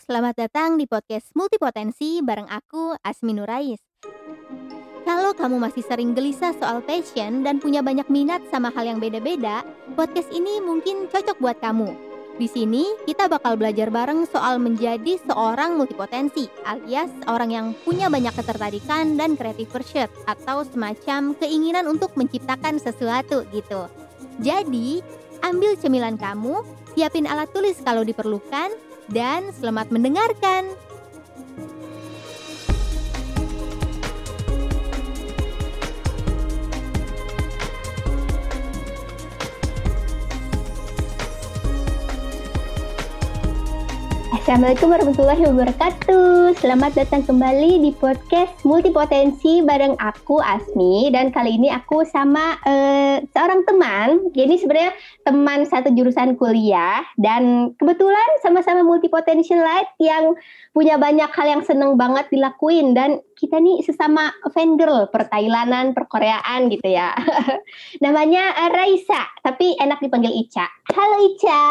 selamat datang di podcast Multipotensi bareng aku, Asmi Nurais. Kalau kamu masih sering gelisah soal passion dan punya banyak minat sama hal yang beda-beda, podcast ini mungkin cocok buat kamu. Di sini kita bakal belajar bareng soal menjadi seorang multipotensi, alias orang yang punya banyak ketertarikan dan creative pursuit atau semacam keinginan untuk menciptakan sesuatu gitu. Jadi, ambil cemilan kamu, siapin alat tulis kalau diperlukan, dan selamat mendengarkan. Assalamualaikum warahmatullahi wabarakatuh. Selamat datang kembali di podcast Multipotensi bareng aku Asmi dan kali ini aku sama uh, seorang teman. Jadi sebenarnya teman satu jurusan kuliah dan kebetulan sama-sama multipotentialite yang punya banyak hal yang seneng banget dilakuin dan kita nih sesama fan girl pertailanan, perkoreaan gitu ya. Namanya uh, Raisa, tapi enak dipanggil Ica. Halo Ica.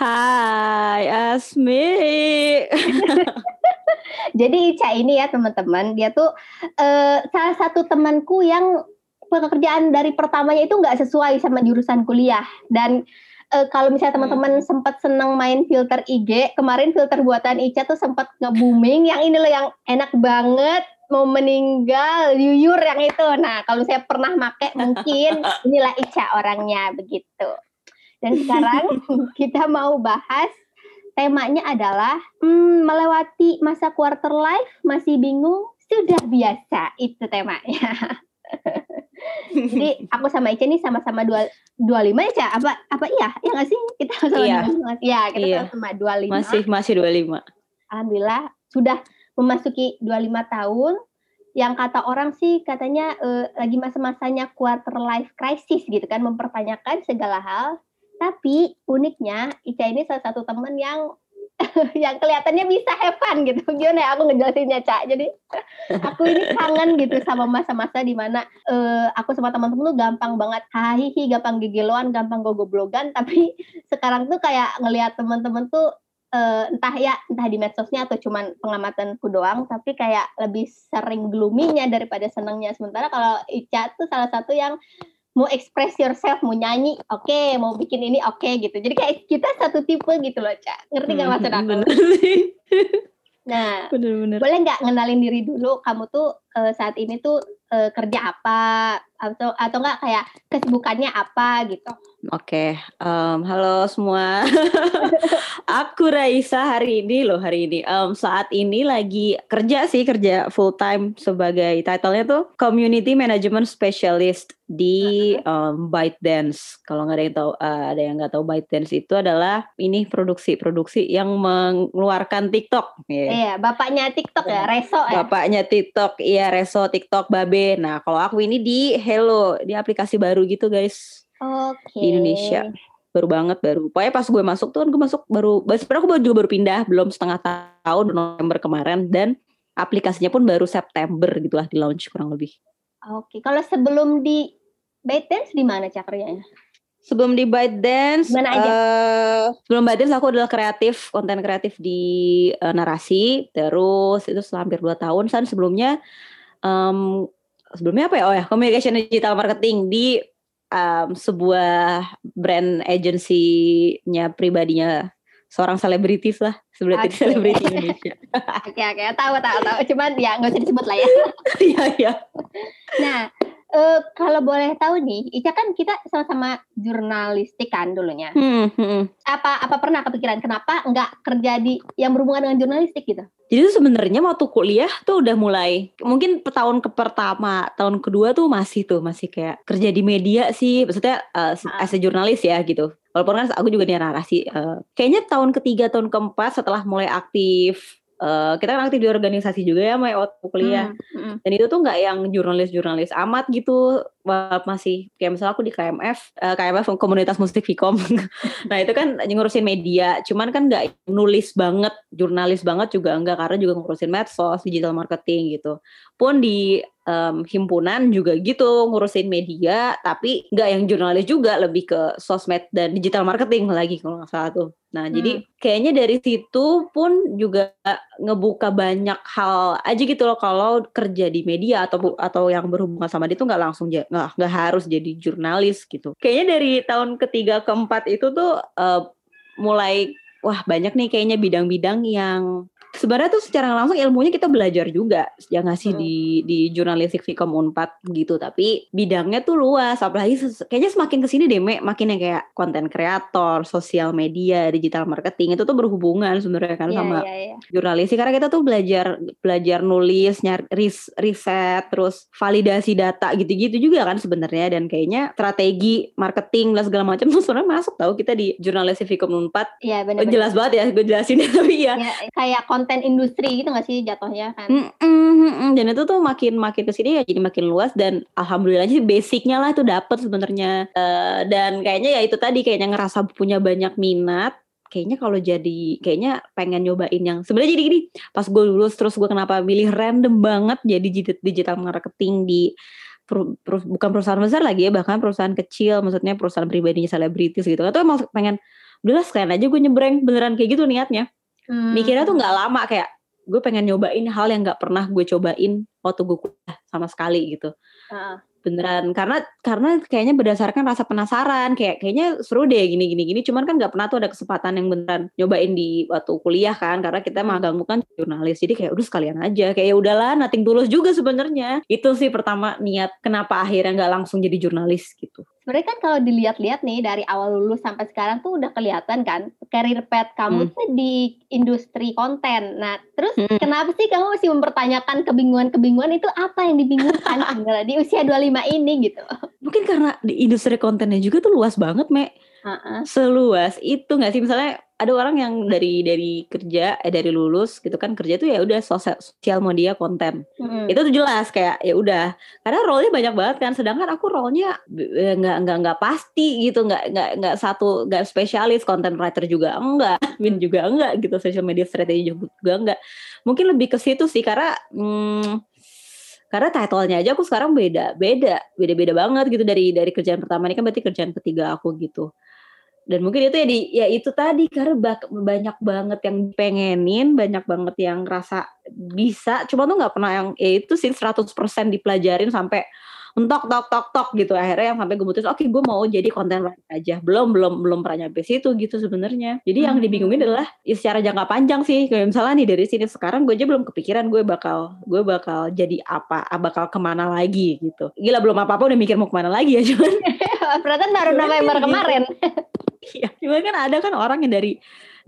Hai Asmi. Jadi Ica ini ya teman-teman, dia tuh uh, salah satu temanku yang pekerjaan dari pertamanya itu nggak sesuai sama jurusan kuliah dan uh, kalau misalnya teman-teman hmm. sempat senang main filter IG, kemarin filter buatan Ica tuh sempat nge-booming yang ini loh yang enak banget mau meninggal yuyur yang itu. Nah, kalau saya pernah make mungkin inilah Ica orangnya begitu. Dan sekarang kita mau bahas temanya adalah hmm, melewati masa quarter life masih bingung sudah biasa itu temanya. Jadi aku sama Ica nih sama-sama dua dua lima ya apa apa iya? Ya nggak sih? Kita sama iya. ya kita iya. sama dua lima. Masih masih dua lima. Alhamdulillah sudah memasuki dua lima tahun. Yang kata orang sih katanya uh, lagi masa-masanya quarter life crisis gitu kan mempertanyakan segala hal. Tapi uniknya Ica ini salah satu teman yang yang kelihatannya bisa have fun gitu. Gimana ya aku ngejelasinnya, Cak. Jadi aku ini kangen gitu sama masa-masa di mana uh, aku sama teman-teman tuh gampang banget hahihi, gampang gegeloan, gampang gogoblogan, tapi sekarang tuh kayak ngelihat teman-teman tuh uh, entah ya entah di medsosnya atau cuman pengamatanku doang, tapi kayak lebih sering gloomy-nya daripada senangnya. Sementara kalau Ica tuh salah satu yang mau express yourself, mau nyanyi, oke, okay, mau bikin ini oke okay, gitu. Jadi kayak kita satu tipe gitu loh, Cak. Ngerti nggak hmm, maksud aku? nah, bener, bener. boleh nggak ngenalin diri dulu? Kamu tuh uh, saat ini tuh uh, kerja apa atau atau nggak kayak kesibukannya apa gitu? Oke, okay. um, halo semua. Aku Raisa hari ini loh hari ini. Um, saat ini lagi kerja sih kerja full time sebagai titlenya tuh Community Management Specialist di um, ByteDance. Kalau nggak ada yang tahu, uh, ada yang nggak tahu ByteDance itu adalah ini produksi-produksi yang mengeluarkan TikTok. Yeah. Iya, bapaknya TikTok ya, Reso ya. Bapaknya TikTok, iya Reso TikTok Babe. Nah, kalau aku ini di Hello, di aplikasi baru gitu guys. Okay. di Indonesia. Baru banget baru. Pokoknya pas gue masuk tuh kan gue masuk baru sebenarnya aku juga baru pindah belum setengah tahun November kemarin. Dan aplikasinya pun baru September gitulah di launch kurang lebih. Oke okay. kalau sebelum di ByteDance di mana cakrnya sebelum di ByteDance mana aja? uh, sebelum ByteDance aku adalah kreatif konten kreatif di uh, narasi. Terus itu selama hampir dua tahun san. Sebelumnya um, sebelumnya apa ya oh ya communication digital marketing di um, sebuah brand agency-nya pribadinya seorang selebritis lah selebriti okay. selebriti Indonesia. Oke oke okay, tahu tahu tahu cuman ya nggak usah disebut lah ya. Iya iya. Nah uh, kalau boleh tahu nih, Ica kan kita sama-sama jurnalistik kan dulunya. Hmm, hmm. Apa apa pernah kepikiran kenapa nggak kerja di yang berhubungan dengan jurnalistik gitu? Jadi tuh sebenarnya waktu kuliah tuh udah mulai mungkin tahun ke pertama, tahun kedua tuh masih tuh masih kayak kerja di media sih, maksudnya uh, as a jurnalis ya gitu. Walaupun kan aku juga di narasi. Uh, kayaknya tahun ketiga, tahun keempat setelah mulai aktif Uh, kita kan aktif di organisasi juga ya waktu kuliah hmm, hmm. dan itu tuh nggak yang jurnalis-jurnalis amat gitu masih. Kayak misalnya aku di KMF uh, eh, KMF komunitas musik Vkom nah itu kan ngurusin media. Cuman kan nggak nulis banget jurnalis banget juga enggak karena juga ngurusin medsos digital marketing gitu. Pun di um, himpunan juga gitu ngurusin media tapi nggak yang jurnalis juga lebih ke sosmed dan digital marketing lagi kalau nggak salah tuh. Nah hmm. jadi kayaknya dari situ pun juga ngebuka banyak hal aja gitu loh kalau kerja di media atau atau yang berhubungan sama dia tuh nggak langsung nggak nggak harus jadi jurnalis gitu. Kayaknya dari tahun ketiga keempat itu tuh uh, mulai wah banyak nih kayaknya bidang-bidang yang sebenarnya tuh secara langsung ilmunya kita belajar juga ya nggak sih hmm. di di jurnalistik Vkom Unpad gitu tapi bidangnya tuh luas apalagi kayaknya semakin ke sini deh me, makin yang kayak konten kreator sosial media digital marketing itu tuh berhubungan sebenarnya kan yeah, sama yeah, yeah. jurnalistik karena kita tuh belajar belajar nulis nyari ris, riset terus validasi data gitu-gitu juga kan sebenarnya dan kayaknya strategi marketing dan segala macam tuh sebenarnya masuk tahu kita di jurnalistik Vkom Unpad yeah, bener -bener. jelas banget ya gue jelasin tapi ya yeah, kayak konten industri gitu gak sih jatuhnya kan? Mm -mm, dan itu tuh makin makin ke sini ya jadi makin luas dan alhamdulillah sih basicnya lah itu dapet sebenarnya. Uh, dan kayaknya ya itu tadi kayaknya ngerasa punya banyak minat. Kayaknya kalau jadi kayaknya pengen nyobain yang sebenarnya jadi gini pas gue lulus terus gue kenapa milih random banget jadi digital marketing di per, per, bukan perusahaan besar lagi ya bahkan perusahaan kecil maksudnya perusahaan pribadinya selebritis gitu atau emang pengen udahlah sekalian aja gue nyebreng beneran kayak gitu niatnya Hmm. Mikirnya tuh nggak lama kayak gue pengen nyobain hal yang nggak pernah gue cobain waktu gue kuliah sama sekali gitu. Uh beneran karena karena kayaknya berdasarkan rasa penasaran kayak kayaknya seru deh gini gini gini cuman kan nggak pernah tuh ada kesempatan yang beneran nyobain di waktu kuliah kan karena kita hmm. magang bukan jurnalis jadi kayak udah sekalian aja kayak ya udahlah nating tulus juga sebenarnya itu sih pertama niat kenapa akhirnya nggak langsung jadi jurnalis gitu sebenarnya kan kalau dilihat-lihat nih dari awal lulus sampai sekarang tuh udah kelihatan kan career path kamu hmm. tuh di industri konten. Nah, terus hmm. kenapa sih kamu masih mempertanyakan kebingungan-kebingungan itu apa yang dibingungkan di usia 25 ini gitu? Mungkin karena di industri kontennya juga tuh luas banget, Mek. Uh-uh. Seluas itu nggak sih? Misalnya ada orang yang dari dari kerja eh dari lulus gitu kan kerja tuh ya udah sosial, sosial media konten. Hmm. itu tuh jelas kayak ya udah. Karena role-nya banyak banget kan sedangkan aku role-nya eh, nggak nggak nggak pasti gitu nggak nggak nggak satu nggak spesialis content writer juga enggak min juga enggak gitu social media strategy juga enggak. Mungkin lebih ke situ sih karena hmm, karena title-nya aja aku sekarang beda beda beda beda banget gitu dari dari kerjaan pertama. Ini kan berarti kerjaan ketiga aku gitu dan mungkin itu ya di ya itu tadi karena banyak banget yang pengenin banyak banget yang rasa bisa cuma tuh nggak pernah yang ya itu sih 100% dipelajarin sampai mentok tok tok tok gitu. Akhirnya yang sampai gue mutus oke okay, gue mau jadi konten writer aja. Belum belum belum pernah nyampe situ gitu sebenarnya. Jadi hmm. yang dibingungin adalah ya secara jangka panjang sih. Kayak misalnya nih dari sini sekarang gue aja belum kepikiran gue bakal gue bakal jadi apa bakal ke mana lagi gitu. Gila belum apa apa udah mikir mau ke mana lagi ya cuman. Berarti baru November gitu. kemarin Iya, cuma kan ada kan orang yang dari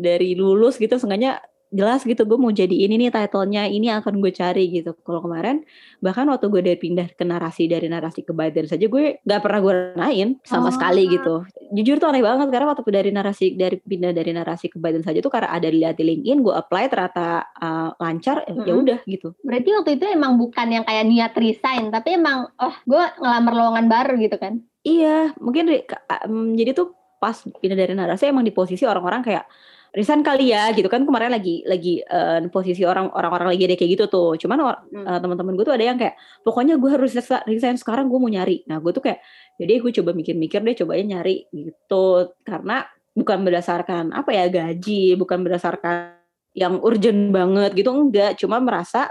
dari lulus gitu sengaja jelas gitu gue mau jadi ini nih titlenya ini akan gue cari gitu kalau kemarin bahkan waktu gue dari pindah ke narasi dari narasi ke Biden saja gue nggak pernah gue nain sama oh. sekali gitu jujur tuh aneh banget karena waktu dari narasi dari pindah dari narasi ke Biden saja tuh karena ada dilihat di LinkedIn gue apply ternyata uh, lancar mm -hmm. ya udah gitu berarti waktu itu emang bukan yang kayak niat resign tapi emang oh gue ngelamar lowongan baru gitu kan iya mungkin um, jadi tuh pas pindah dari narasi emang di posisi orang-orang kayak resign kali ya gitu kan. Kemarin lagi lagi uh, posisi orang orang-orang lagi ada kayak gitu tuh. Cuman uh, teman-teman gue tuh ada yang kayak pokoknya gue harus resign sekarang gue mau nyari. Nah gue tuh kayak jadi gue coba mikir-mikir deh cobain nyari gitu. Karena bukan berdasarkan apa ya gaji bukan berdasarkan yang urgent banget gitu enggak. Cuma merasa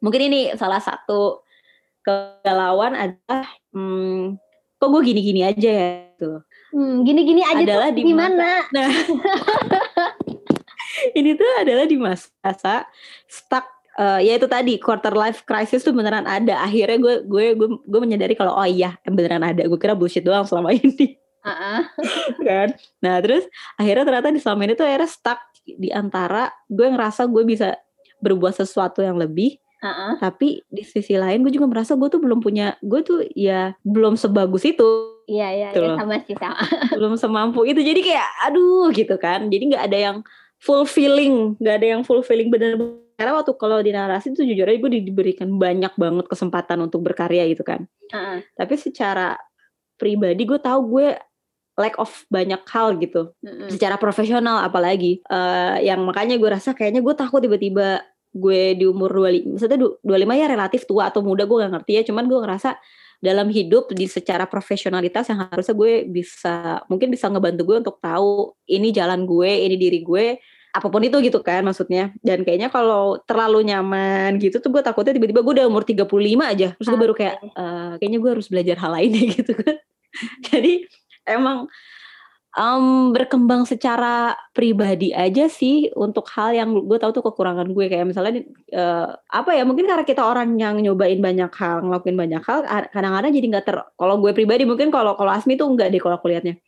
mungkin ini salah satu kegalauan adalah hmm, kok gue gini-gini aja ya gitu Hmm, gini-gini aja adalah di mana? Nah, ini tuh adalah di masa stuck uh, ya itu tadi quarter life crisis tuh beneran ada. Akhirnya gue gue gue, gue menyadari kalau oh iya beneran ada. Gue kira bullshit doang selama ini. Uh-uh. kan. Nah terus akhirnya ternyata di selama ini tuh akhirnya stuck di antara gue ngerasa gue bisa berbuat sesuatu yang lebih Uh-uh. Tapi di sisi lain gue juga merasa gue tuh belum punya, gue tuh ya belum sebagus itu. Iya iya gitu ya, sama sih sama. belum semampu itu. Jadi kayak aduh gitu kan. Jadi nggak ada yang fulfilling, nggak ada yang fulfilling benar karena waktu kalau di narasi itu jujur aja gue diberikan banyak banget kesempatan untuk berkarya gitu kan. Heeh. Tapi secara pribadi gue tahu gue lack of banyak hal gitu. Mm-mm. Secara profesional apalagi. Eh, yang makanya gue rasa kayaknya gue takut tiba-tiba gue di umur 25, maksudnya du- 25 ya relatif tua atau muda gue gak ngerti ya. Cuman gue ngerasa dalam hidup di secara profesionalitas yang harusnya gue bisa mungkin bisa ngebantu gue untuk tahu ini jalan gue, ini diri gue, apa pun itu gitu kan maksudnya. Dan kayaknya kalau terlalu nyaman gitu tuh gue takutnya tiba-tiba gue udah umur 35 aja terus gue baru kayak "Eh, kayaknya gue harus belajar hal lain deh gitu kan. Jadi emang em, berkembang secara pribadi aja sih untuk hal yang gue tahu tuh kekurangan gue. Kayak misalnya eh, apa ya mungkin karena kita orang yang nyobain banyak hal ngelakuin banyak hal kadang-kadang jadi nggak ter kalau gue pribadi mungkin kalau kalau Asmi tuh enggak deh kalau aku lihatnya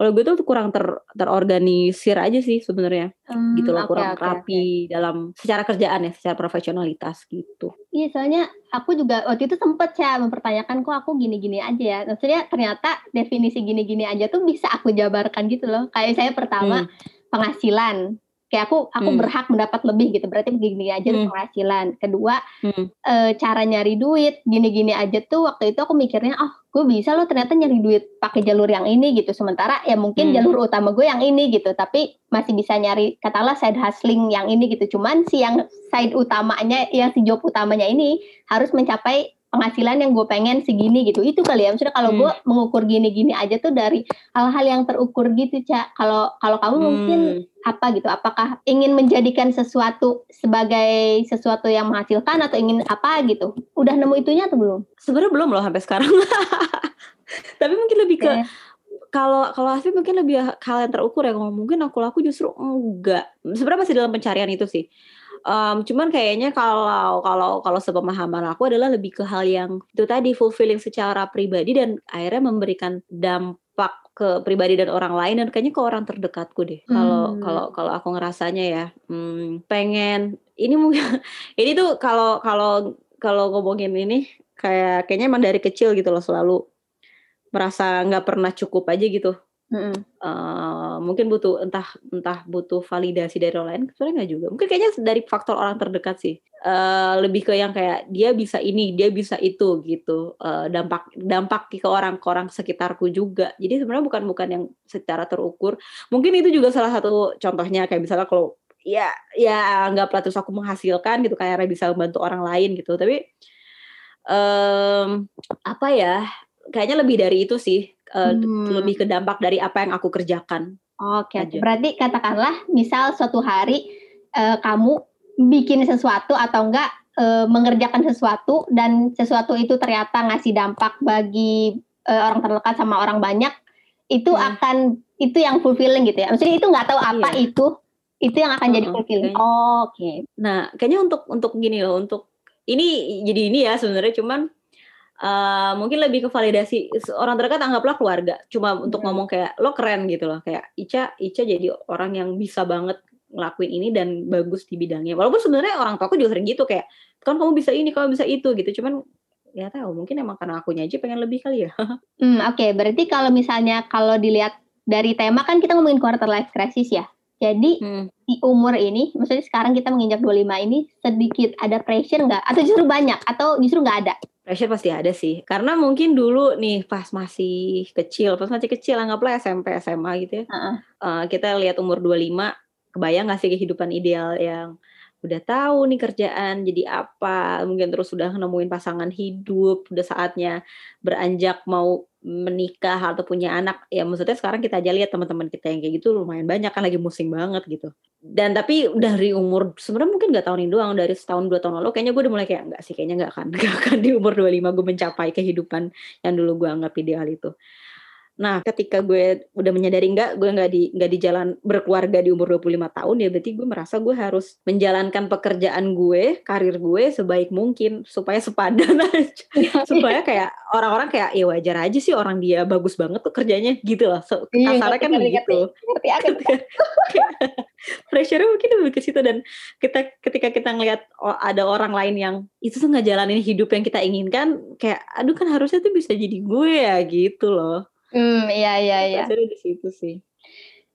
kalau gue tuh kurang ter terorganisir aja sih sebenarnya Hmm, gitu loh oke, kurang oke, rapi dalam secara kerjaan ya secara profesionalitas gitu Iya, soalnya aku juga waktu itu sempet ya mempertanyakan kok aku gini-gini aja ya. Maksudnya ternyata definisi gini-gini aja tuh bisa aku jabarkan gitu loh. Kayak saya pertama penghasilan. Kayak aku aku Hmm. berhak mendapat lebih gitu. Berarti begini aja Hmm. penghasilan. Kedua, Hmm. eh, cara nyari duit gini-gini aja tuh waktu itu aku mikirnya oh gue bisa loh ternyata nyari duit pakai jalur yang ini gitu sementara ya mungkin Hmm. jalur utama gue yang ini gitu tapi masih bisa nyari katakanlah side hustling yang ini gitu cuman si yang side utamanya yang si job utamanya ini harus mencapai penghasilan yang gue pengen segini gitu itu kali ya maksudnya kalau Hmm. gue mengukur gini-gini aja tuh dari hal-hal yang terukur gitu cak kalau kalau kamu mungkin Hmm. apa gitu? Apakah ingin menjadikan sesuatu sebagai sesuatu yang menghasilkan atau ingin apa gitu? Udah nemu itunya atau belum? sebenarnya belum loh sampai sekarang tapi mungkin lebih ke Oke. kalau kalau Afi mungkin lebih hal yang terukur ya kalau mungkin aku laku justru enggak sebenarnya masih dalam pencarian itu sih Em, cuman kayaknya kalau kalau kalau sepemahaman aku adalah lebih ke hal yang itu tadi fulfilling secara pribadi dan akhirnya memberikan dampak ke pribadi dan orang lain dan kayaknya ke orang terdekatku deh kalau Hmm. kalau kalau aku ngerasanya ya hmm, pengen ini mungkin ini tuh kalau kalau kalau ngomongin ini kayak kayaknya emang dari kecil gitu loh selalu merasa nggak pernah cukup aja gitu Mm-mm. Eh, mungkin butuh entah entah butuh validasi dari orang lain sebenarnya nggak juga. Mungkin kayaknya dari faktor orang terdekat sih. Eh, lebih ke yang kayak dia bisa ini dia bisa itu gitu. Eh, dampak dampak ke orang ke orang sekitarku juga. Jadi sebenarnya bukan bukan yang secara terukur. Mungkin itu juga salah satu contohnya kayak misalnya kalau ya ya nggak terus aku menghasilkan gitu kayak bisa membantu orang lain gitu. Tapi em, apa ya kayaknya lebih dari itu sih eh, Hmm. lebih ke dampak dari apa yang aku kerjakan Oke. Aja. berarti katakanlah misal suatu hari eh, kamu bikin sesuatu atau enggak eh, mengerjakan sesuatu dan sesuatu itu ternyata ngasih dampak bagi eh, orang terdekat sama orang banyak, itu Hmm. akan itu yang fulfilling gitu ya. Maksudnya itu nggak tahu apa Iya. itu, itu yang akan jadi Mm-mm, fulfilling. kayaknya. Oke. Nah, kayaknya untuk untuk gini loh, untuk ini jadi ini ya sebenarnya cuman eh, mungkin lebih ke validasi orang terdekat anggaplah keluarga. Cuma untuk Hmm. ngomong kayak lo keren gitu loh, kayak Ica Ica jadi orang yang bisa banget ngelakuin ini dan bagus di bidangnya. Walaupun sebenarnya orang tuaku juga sering gitu kayak kan kamu bisa ini, kamu bisa itu gitu. Cuman ya tahu mungkin emang karena akunya aja pengen lebih kali ya. Hmm, oke. Berarti kalau misalnya kalau dilihat dari tema kan kita ngomongin quarter life crisis ya. Jadi Hmm. di umur ini, maksudnya sekarang kita menginjak 25 ini sedikit ada pressure nggak? Atau justru banyak? Atau justru nggak ada? Pressure pasti ada sih. Karena mungkin dulu nih pas masih kecil, pas masih kecil anggaplah SMP, SMA gitu ya. Heeh. eh, kita lihat umur 25, kebayang gak sih kehidupan ideal yang udah tahu nih kerjaan jadi apa, mungkin terus udah nemuin pasangan hidup, udah saatnya beranjak mau menikah atau punya anak. Ya maksudnya sekarang kita aja lihat teman-teman kita yang kayak gitu lumayan banyak kan lagi musim banget gitu. Dan tapi dari umur sebenarnya mungkin gak tahun ini doang, dari setahun dua tahun lalu kayaknya gue udah mulai kayak enggak sih, kayaknya nggak akan nggak akan di umur 25 gue mencapai kehidupan yang dulu gue anggap ideal itu. Nah, ketika gue udah menyadari enggak, gue nggak di nggak di jalan berkeluarga di umur 25 tahun ya berarti gue merasa gue harus menjalankan pekerjaan gue, karir gue sebaik mungkin supaya sepadan aja. supaya kayak orang-orang kayak ya wajar aja sih orang dia bagus banget tuh kerjanya gitu loh. So, Iya, kasarnya kan begitu. Pressure mungkin lebih ke situ dan kita ketika kita ngelihat oh, ada orang lain yang itu tuh nggak jalanin hidup yang kita inginkan kayak aduh kan harusnya tuh bisa jadi gue ya gitu loh. Hmm, iya iya iya. Pressure di situ sih.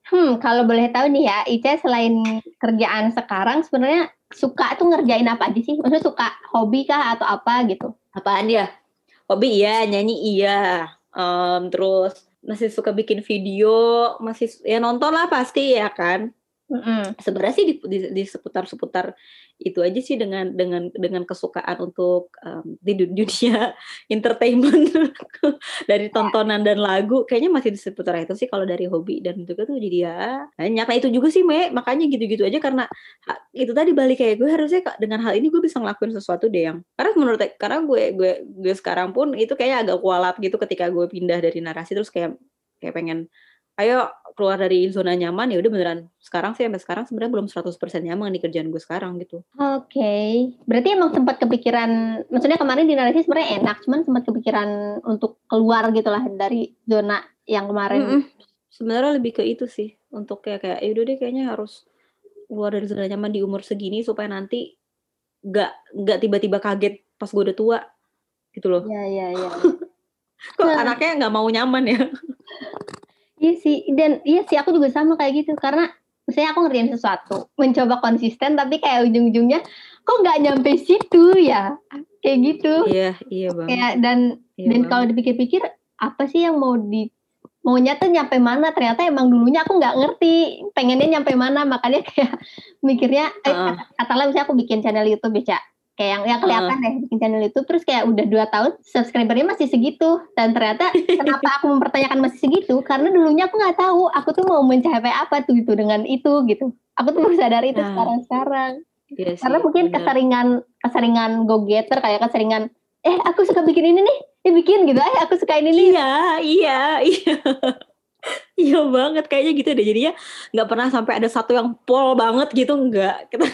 Hmm, kalau boleh tahu nih ya, Ica selain kerjaan sekarang sebenarnya suka tuh ngerjain apa aja sih? Maksudnya suka hobi kah atau apa gitu? Apaan ya? Hobi iya, nyanyi iya. Um, terus masih suka bikin video, masih ya nonton lah pasti ya kan. Mm-hmm. Sebenarnya sih di, di, di seputar-seputar itu aja sih dengan dengan dengan kesukaan untuk um, di dunia entertainment. Dari tontonan dan lagu kayaknya masih di seputar itu sih kalau dari hobi dan juga tuh jadi ya banyak. Nah itu juga sih me. Makanya gitu-gitu aja karena itu tadi balik kayak gue harusnya dengan hal ini gue bisa ngelakuin sesuatu deh yang karena menurut karena gue gue gue sekarang pun itu kayak agak kualat gitu ketika gue pindah dari narasi terus kayak kayak pengen ayo keluar dari zona nyaman ya udah beneran sekarang sih sampai sekarang sebenarnya belum 100% nyaman di kerjaan gue sekarang gitu. Oke. Okay. Berarti emang sempat kepikiran maksudnya kemarin di narasi sebenarnya enak cuman sempat kepikiran untuk keluar gitu lah dari zona yang kemarin. Mm -mm. Sebenarnya lebih ke itu sih untuk kayak kayak ya udah deh kayaknya harus keluar dari zona nyaman di umur segini supaya nanti nggak nggak tiba-tiba kaget pas gue udah tua gitu loh. Iya iya iya. Kok nah. anaknya nggak mau nyaman ya? Iya sih, dan iya sih aku juga sama kayak gitu karena misalnya aku ngerjain sesuatu, mencoba konsisten tapi kayak ujung-ujungnya kok nggak nyampe situ ya, kayak gitu. Iya, iya bang. Kayak dan iya dan kalau dipikir-pikir apa sih yang mau di maunya tuh nyampe mana ternyata emang dulunya aku nggak ngerti pengennya nyampe mana makanya kayak mikirnya eh, uh. katakanlah misalnya aku bikin channel YouTube ya kayak yang yang kelihatan deh bikin channel itu terus kayak udah dua tahun subscribernya masih segitu. Dan ternyata kenapa aku mempertanyakan masih segitu? Karena dulunya aku nggak tahu aku tuh mau mencapai apa tuh gitu dengan itu gitu. Aku tuh baru sadar itu nah. sekarang sekarang iya karena mungkin bener. keseringan keseringan go getter kayak keseringan eh aku suka bikin ini nih ya bikin gitu. Eh aku suka ini nih. Iya iya iya Iya banget kayaknya gitu deh jadinya nggak pernah sampai ada satu yang pol banget gitu nggak kita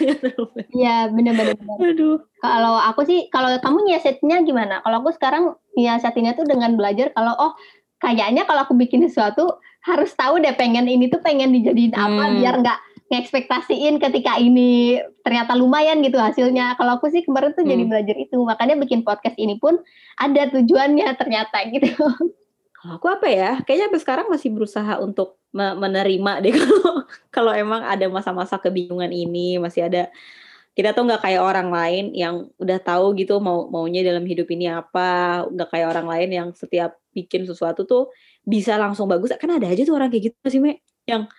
Iya benar-benar. Aduh. Kalau aku sih kalau kamu nyiasatinnya gimana? Kalau aku sekarang nyiasatinnya tuh dengan belajar kalau oh kayaknya kalau aku bikin sesuatu harus tahu deh pengen ini tuh pengen dijadiin apa hmm. biar nggak ngekspektasiin ketika ini ternyata lumayan gitu hasilnya. Kalau aku sih kemarin tuh hmm. jadi belajar itu makanya bikin podcast ini pun ada tujuannya ternyata gitu. Kalau aku apa ya? Kayaknya sampai sekarang masih berusaha untuk menerima deh kalau kalau emang ada masa-masa kebingungan ini, masih ada kita tuh nggak kayak orang lain yang udah tahu gitu mau maunya dalam hidup ini apa, nggak kayak orang lain yang setiap bikin sesuatu tuh bisa langsung bagus. Kan ada aja tuh orang kayak gitu sih, Me, yang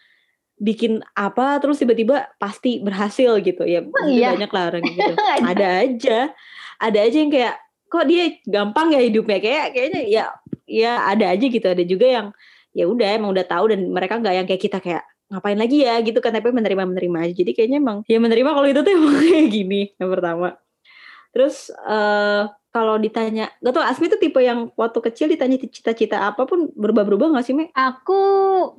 bikin apa terus tiba-tiba pasti berhasil gitu ya. Oh, iya. Banyak lah orang gitu. ada aja. Ada aja yang kayak kok dia gampang ya hidupnya kayak kayaknya ya ya ada aja gitu ada juga yang ya udah emang udah tahu dan mereka nggak yang kayak kita kayak ngapain lagi ya gitu kan tapi menerima menerima aja jadi kayaknya emang ya menerima kalau itu tuh emang kayak gini yang pertama terus uh, kalau ditanya gak tau Asmi tuh tipe yang waktu kecil ditanya cita-cita apa pun berubah-berubah gak sih Me? Aku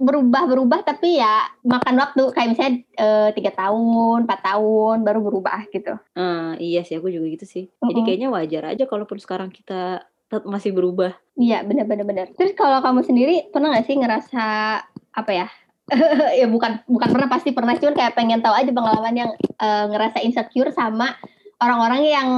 berubah-berubah tapi ya makan waktu kayak misalnya eh, tiga tahun, empat tahun baru berubah gitu. Uh, iya sih aku juga gitu sih. Uh -uh. Jadi kayaknya wajar aja kalaupun sekarang kita masih berubah. Iya, benar-benar benar. Terus kalau kamu sendiri pernah gak sih ngerasa apa ya? ya bukan bukan pernah pasti pernah cuman kayak pengen tahu aja pengalaman yang uh, ngerasa insecure sama orang-orang yang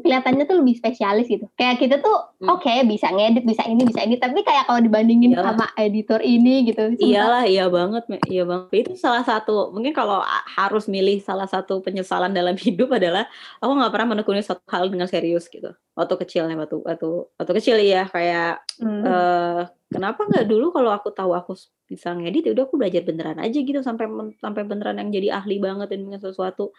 kelihatannya tuh lebih spesialis gitu. Kayak kita tuh hmm. oke okay, bisa ngedit, bisa ini, bisa ini, tapi kayak kalau dibandingin Iyalah. sama editor ini gitu. Iyalah, iya banget, iya banget. Itu salah satu mungkin kalau harus milih salah satu penyesalan dalam hidup adalah aku nggak pernah menekuni satu hal dengan serius gitu. Waktu kecilnya waktu waktu waktu kecil ya kayak hmm. uh, kenapa nggak dulu kalau aku tahu aku bisa ngedit ya udah aku belajar beneran aja gitu sampai sampai beneran yang jadi ahli banget dan dengan sesuatu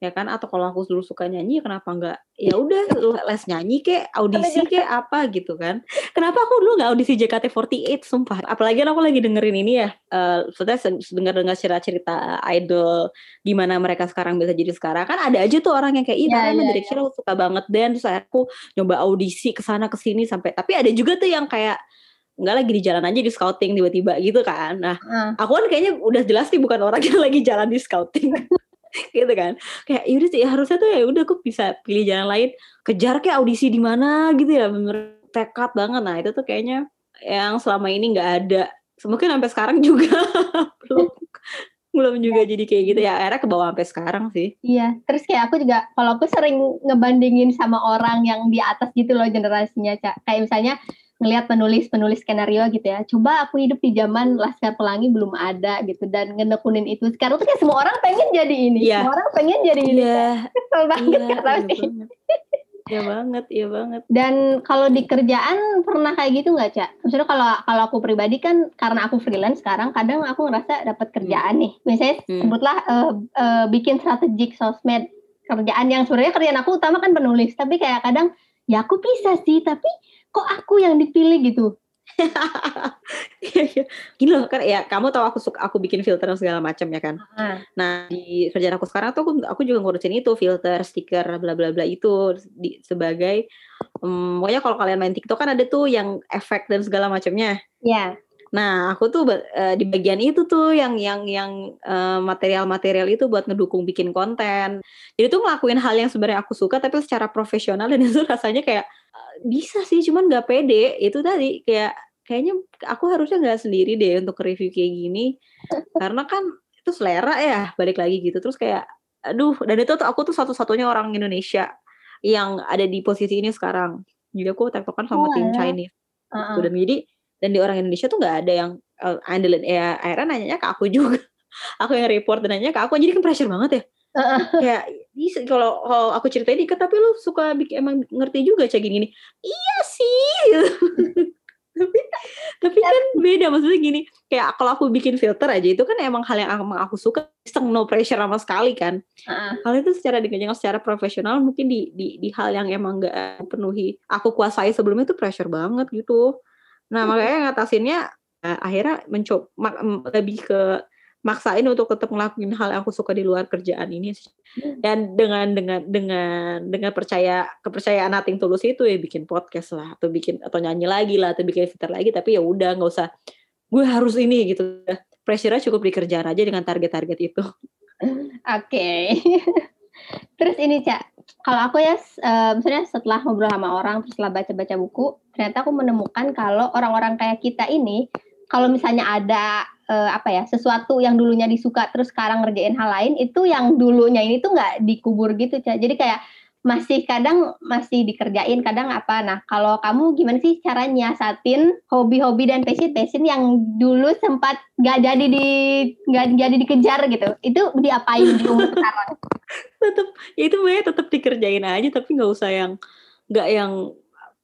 ya kan atau kalau aku dulu suka nyanyi ya kenapa enggak ya udah les nyanyi kek audisi kek apa gitu kan kenapa aku dulu nggak audisi JKT48 sumpah apalagi aku lagi dengerin ini ya uh, sudah dengar dengar cerita cerita idol gimana mereka sekarang bisa jadi sekarang kan ada aja tuh orang yang kayak iya ya, ya, dari kecil aku suka banget dan terus aku nyoba audisi ke sana ke sini sampai tapi ada juga tuh yang kayak nggak lagi di jalan aja di scouting tiba-tiba gitu kan. Nah, uh. aku kan kayaknya udah jelas sih bukan orang yang lagi jalan di scouting. gitu kan. Kayak yaudah sih harusnya tuh ya udah aku bisa pilih jalan lain. Kejar kayak audisi di mana gitu ya bener tekad banget. Nah itu tuh kayaknya yang selama ini nggak ada. Mungkin sampai sekarang juga belum belum juga jadi kayak gitu ya. Akhirnya ke bawah sampai sekarang sih. Iya terus kayak aku juga kalau aku sering ngebandingin sama orang yang di atas gitu loh generasinya cak. Kayak misalnya ngelihat penulis-penulis skenario gitu ya. Coba aku hidup di zaman Laskar Pelangi belum ada gitu dan ngenekunin itu. Sekarang tuh kayak semua orang pengen jadi ini. Iya. Semua orang pengen jadi ini. Iya. Kesel banget Iya, tau iya sih. banget. Iya banget, iya banget. Dan kalau di kerjaan pernah kayak gitu nggak, Cak? Maksudnya kalau kalau aku pribadi kan karena aku freelance sekarang, kadang aku ngerasa dapat kerjaan nih. Misalnya Hmm. sebutlah eh, eh, bikin strategik sosmed kerjaan yang sebenarnya kerjaan aku utama kan penulis, tapi kayak kadang ya aku bisa sih, tapi kok aku yang dipilih gitu. Gini loh kan ya kamu tahu aku suka aku bikin filter dan segala macam ya kan. Ah. Nah di kerjaan aku sekarang tuh aku, aku juga ngurusin itu filter, stiker, bla bla bla itu di, sebagai um, pokoknya kalau kalian main TikTok kan ada tuh yang efek dan segala macamnya. Ya. Nah aku tuh eh, di bagian itu tuh yang yang yang eh, material-material itu buat ngedukung bikin konten. Jadi tuh ngelakuin hal yang sebenarnya aku suka tapi secara profesional dan itu rasanya kayak eh, bisa sih cuman nggak pede. Itu tadi kayak kayaknya aku harusnya nggak sendiri deh untuk review kayak gini. Karena kan itu selera ya balik lagi gitu. Terus kayak aduh dan itu tuh aku tuh satu-satunya orang Indonesia yang ada di posisi ini sekarang. Jadi aku tektokan sama Oh, tim alah. Chinese. Ah, Tuh, dan jadi dan di orang Indonesia tuh nggak ada yang uh, andelin ya akhirnya nanyanya ke aku juga. Aku yang report dan nanya ke aku jadi kan pressure banget ya. Kayak "Ih, kalau kalau aku ceritain dikit tapi lu suka bikin emang ngerti juga cak gini gini iya sih tapi tapi kan beda maksudnya gini kayak kalau aku bikin filter aja itu kan emang hal yang emang aku suka iseng no pressure sama sekali kan. Ah, hal itu secara dikerjakan secara profesional mungkin di di di hal yang emang gak penuhi aku kuasai sebelumnya itu pressure banget gitu nah makanya ngatasinnya eh, akhirnya mencoba lebih ke maksain untuk tetap ngelakuin hal yang aku suka di luar kerjaan ini sih. dan dengan dengan dengan dengan percaya kepercayaan nating tulus itu ya bikin podcast lah atau bikin atau nyanyi lagi lah atau bikin filter lagi tapi ya udah nggak usah gue harus ini gitu pressure-nya cukup di kerjaan aja dengan target-target itu Oke. terus ini Cak, kalau aku ya eh, misalnya setelah ngobrol sama orang terus setelah baca-baca buku, ternyata aku menemukan kalau orang-orang kayak kita ini kalau misalnya ada eh, apa ya sesuatu yang dulunya disuka terus sekarang ngerjain hal lain itu yang dulunya ini tuh nggak dikubur gitu. Jadi kayak masih kadang masih dikerjain kadang apa. Nah kalau kamu gimana sih cara nyiasatin hobi-hobi dan passion-passion yang dulu sempat nggak jadi di nggak jadi dikejar gitu? Itu diapain di umur sekarang tetap ya itu sebenarnya tetap dikerjain aja tapi nggak usah yang nggak yang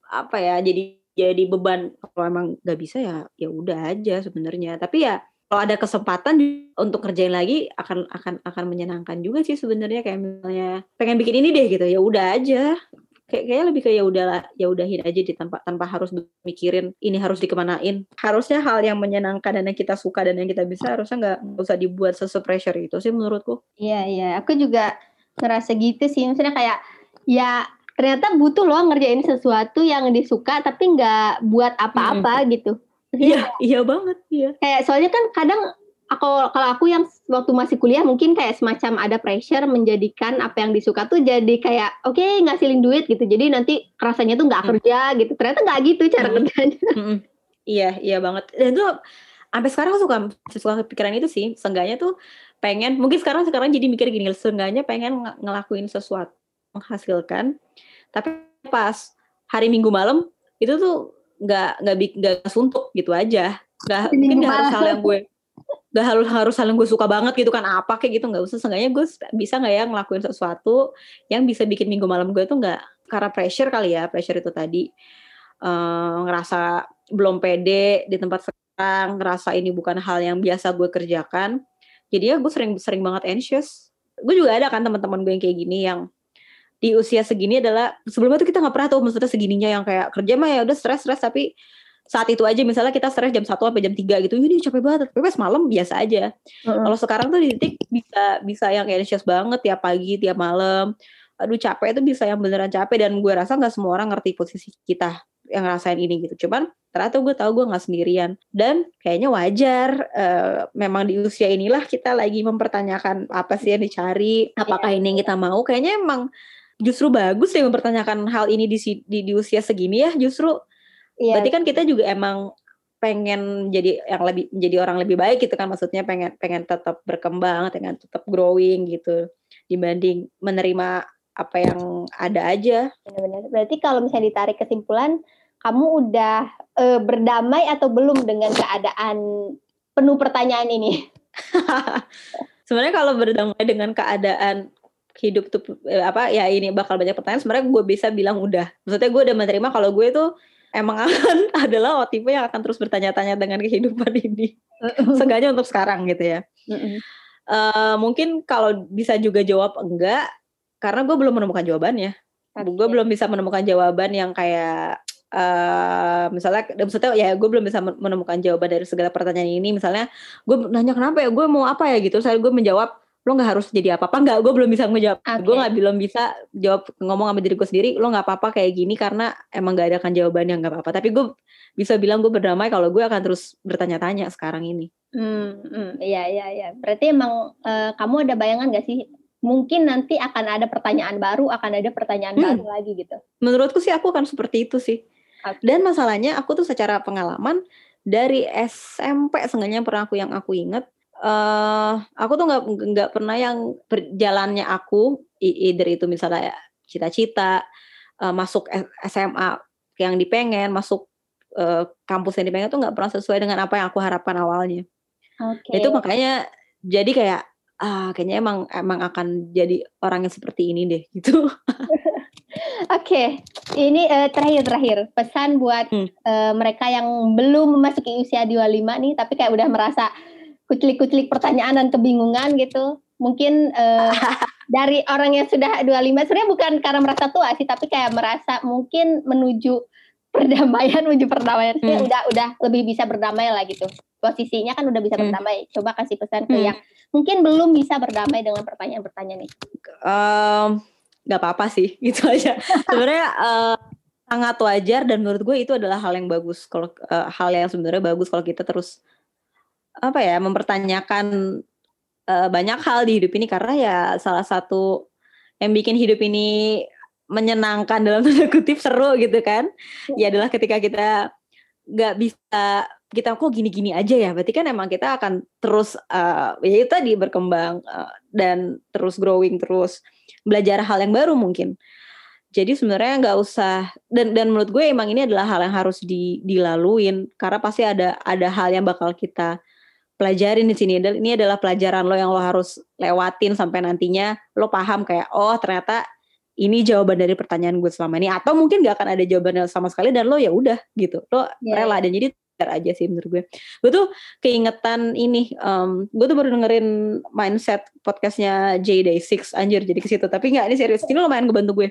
apa ya jadi jadi beban. Kalau emang nggak bisa ya ya udah aja sebenarnya. Tapi ya kalau ada kesempatan untuk kerjain lagi akan akan akan menyenangkan juga sih sebenarnya. Kayak misalnya pengen bikin ini deh gitu ya udah aja. Kayak kayak lebih kayak ya udahlah ya udahin aja di tanpa tanpa harus mikirin ini harus dikemanain. Harusnya hal yang menyenangkan dan yang kita suka dan yang kita bisa harusnya nggak usah dibuat sesu pressure itu sih menurutku. Iya iya, aku juga ngerasa gitu sih. Misalnya kayak ya ternyata butuh loh ngerjain sesuatu yang disuka tapi nggak buat apa-apa gitu. iya iya banget iya Kayak soalnya kan kadang aku kalau aku yang waktu masih kuliah mungkin kayak semacam ada pressure menjadikan apa yang disuka tuh jadi kayak oke ngasilin duit gitu. Jadi nanti rasanya tuh nggak Hmm. kerja gitu. Ternyata nggak gitu cara Hmm. kerjanya. Mm-mm. Iya, iya banget. Dan itu sampai sekarang aku suka suka kepikiran itu sih. Seenggaknya tuh pengen, mungkin sekarang sekarang jadi mikir gini, seenggaknya pengen ng- ngelakuin sesuatu menghasilkan. Tapi pas hari Minggu malam itu tuh nggak nggak nggak suntuk gitu aja. Nggak mungkin nggak harus hal yang gue nggak harus harus hal yang gue suka banget gitu kan apa kayak gitu nggak usah seenggaknya gue bisa nggak ya ngelakuin sesuatu yang bisa bikin minggu malam gue tuh nggak karena pressure kali ya pressure itu tadi eh, ngerasa belum pede di tempat sekarang ngerasa ini bukan hal yang biasa gue kerjakan jadi ya gue sering sering banget anxious. Gue juga ada kan teman-teman gue yang kayak gini yang di usia segini adalah sebelumnya tuh kita nggak pernah tuh maksudnya segininya yang kayak kerja mah ya udah stres stres tapi saat itu aja misalnya kita stres jam 1 sampai jam 3 gitu ini capek banget. Tapi pas malam biasa aja. Kalau sekarang tuh di titik bisa bisa yang anxious banget tiap pagi tiap malam. Aduh capek itu bisa yang beneran capek dan gue rasa nggak semua orang ngerti posisi kita yang ngerasain ini gitu. Cuman ternyata gue tahu gue nggak sendirian. Dan kayaknya wajar eh, memang di usia inilah kita lagi mempertanyakan apa sih yang dicari apakah ini yang kita mau. Kayaknya emang justru bagus ya mempertanyakan hal ini di di, di usia segini ya justru. Iya. berarti kan kita juga emang pengen jadi yang lebih menjadi orang lebih baik gitu kan. Maksudnya pengen pengen tetap berkembang pengen tetap growing gitu. Dibanding menerima apa yang ada aja. Benar-benar. Berarti kalau misalnya ditarik kesimpulan, kamu udah uh, berdamai atau belum dengan keadaan penuh pertanyaan ini? sebenarnya kalau berdamai dengan keadaan hidup tuh eh, apa ya ini bakal banyak pertanyaan. Sebenarnya gue bisa bilang udah. Maksudnya gue udah menerima kalau gue tuh emang akan adalah tipe yang akan terus bertanya-tanya dengan kehidupan ini. Sengaja untuk sekarang gitu ya. Uh, mungkin kalau bisa juga jawab enggak karena gue belum menemukan jawabannya. Okay. gue belum bisa menemukan jawaban yang kayak uh, misalnya maksudnya ya gue belum bisa menemukan jawaban dari segala pertanyaan ini. Misalnya gue nanya kenapa ya? Gue mau apa ya? Gitu. Saya gue menjawab lo nggak harus jadi apa apa nggak gue belum bisa menjawab. Okay. gue nggak belum bisa jawab ngomong sama diri gue sendiri lo nggak apa apa kayak gini karena emang gak ada kan jawabannya nggak apa apa tapi gue bisa bilang gue berdamai kalau gue akan terus bertanya-tanya sekarang ini. Hmm, hmm. Iya iya iya. Berarti emang uh, kamu ada bayangan gak sih mungkin nanti akan ada pertanyaan baru akan ada pertanyaan hmm. baru lagi gitu menurutku sih aku akan seperti itu sih okay. dan masalahnya aku tuh secara pengalaman dari SMP seenggaknya pernah aku yang aku inget uh, aku tuh nggak nggak pernah yang berjalannya aku either itu misalnya cita-cita uh, masuk SMA yang dipengen masuk uh, kampus yang dipengen tuh nggak pernah sesuai dengan apa yang aku harapkan awalnya okay. itu makanya jadi kayak ah kayaknya emang emang akan jadi orang yang seperti ini deh gitu Oke, okay. ini uh, terakhir terakhir pesan buat hmm. uh, mereka yang belum memasuki usia 25 nih tapi kayak udah merasa kuclik-kuclik pertanyaan dan kebingungan gitu. Mungkin uh, dari orang yang sudah 25 sebenarnya bukan karena merasa tua sih, tapi kayak merasa mungkin menuju perdamaian, menuju perdamaian. Hmm. udah udah lebih bisa berdamai lah gitu. Posisinya kan udah bisa hmm. berdamai. Coba kasih pesan ke hmm. yang mungkin belum bisa berdamai dengan pertanyaan-pertanyaan itu. Um, gak apa-apa sih, gitu aja. Sebenarnya uh, sangat wajar dan menurut gue itu adalah hal yang bagus kalau uh, hal yang sebenarnya bagus kalau kita terus apa ya mempertanyakan uh, banyak hal di hidup ini karena ya salah satu yang bikin hidup ini menyenangkan dalam tanda kutip seru gitu kan? Ya adalah ketika kita nggak bisa kita kok gini-gini aja ya berarti kan emang kita akan terus uh, ya itu tadi berkembang uh, dan terus growing terus belajar hal yang baru mungkin. Jadi sebenarnya nggak usah dan dan menurut gue emang ini adalah hal yang harus di, dilaluin karena pasti ada ada hal yang bakal kita pelajarin di sini. Ini adalah pelajaran lo yang lo harus lewatin sampai nantinya lo paham kayak oh ternyata ini jawaban dari pertanyaan gue selama ini atau mungkin gak akan ada jawabannya sama sekali dan lo ya udah gitu. Lo yeah. rela dan jadi aja sih menurut gue. Gue tuh keingetan ini um, gue tuh baru dengerin mindset podcastnya J Day Six anjir jadi ke situ. Tapi nggak ini serius ini lumayan ngebantu gue.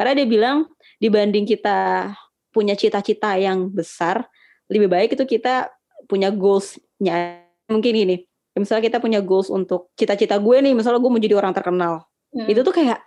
Karena dia bilang dibanding kita punya cita-cita yang besar lebih baik itu kita punya goalsnya. Mungkin gini misalnya kita punya goals untuk cita-cita gue nih misalnya gue mau jadi orang terkenal. Hmm. itu tuh kayak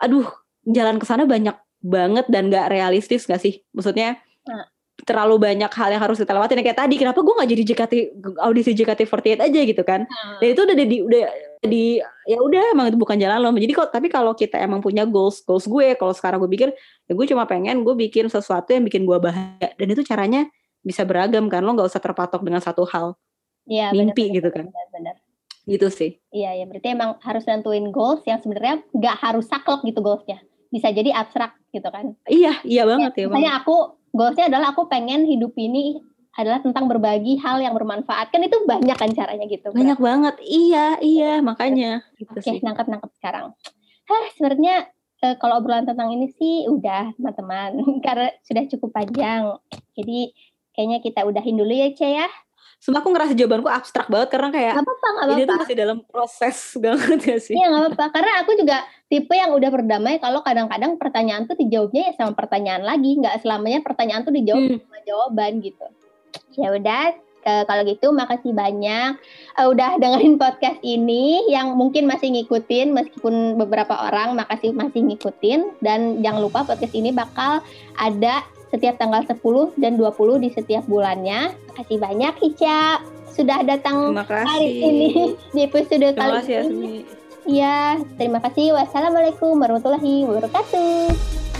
aduh jalan ke sana banyak banget dan gak realistis gak sih maksudnya hmm. terlalu banyak hal yang harus kita lewatin kayak tadi kenapa gue gak jadi JKT audisi JKT48 aja gitu kan hmm. dan itu udah di udah di ya udah emang itu bukan jalan lo jadi kok tapi kalau kita emang punya goals goals gue kalau sekarang gue pikir ya gue cuma pengen gue bikin sesuatu yang bikin gue bahagia dan itu caranya bisa beragam kan lo nggak usah terpatok dengan satu hal Iya, mimpi bener, gitu kan. Bener, bener. Gitu sih. Iya, ya berarti emang harus nentuin goals yang sebenarnya nggak harus saklek gitu goalsnya. Bisa jadi abstrak gitu kan. Iya, iya banget ya. ya misalnya aku goalsnya adalah aku pengen hidup ini adalah tentang berbagi hal yang bermanfaat. Kan itu banyak kan caranya gitu banyak banget. Iya iya makanya. Gitu oke nangkep nangkep sekarang. Hah, sebenarnya e, kalau obrolan tentang ini sih udah teman-teman. Karena sudah cukup panjang. Jadi kayaknya kita udahin dulu ya Cia ya Sumpah aku ngerasa jawabanku abstrak banget karena kayak gak apa-apa, gak apa-apa. ini tuh masih dalam proses banget ya sih. Iya gak apa-apa, karena aku juga tipe yang udah berdamai kalau kadang-kadang pertanyaan tuh dijawabnya ya sama pertanyaan lagi, nggak selamanya pertanyaan tuh dijawab hmm. sama jawaban gitu. Ya udah, kalau gitu makasih banyak uh, udah dengerin podcast ini yang mungkin masih ngikutin meskipun beberapa orang makasih masih ngikutin dan jangan lupa podcast ini bakal ada setiap tanggal 10 dan 20 di setiap bulannya. Terima kasih banyak Ica sudah datang hari ini di episode terima kali kasih, ini. Iya, terima kasih. Wassalamualaikum warahmatullahi wabarakatuh.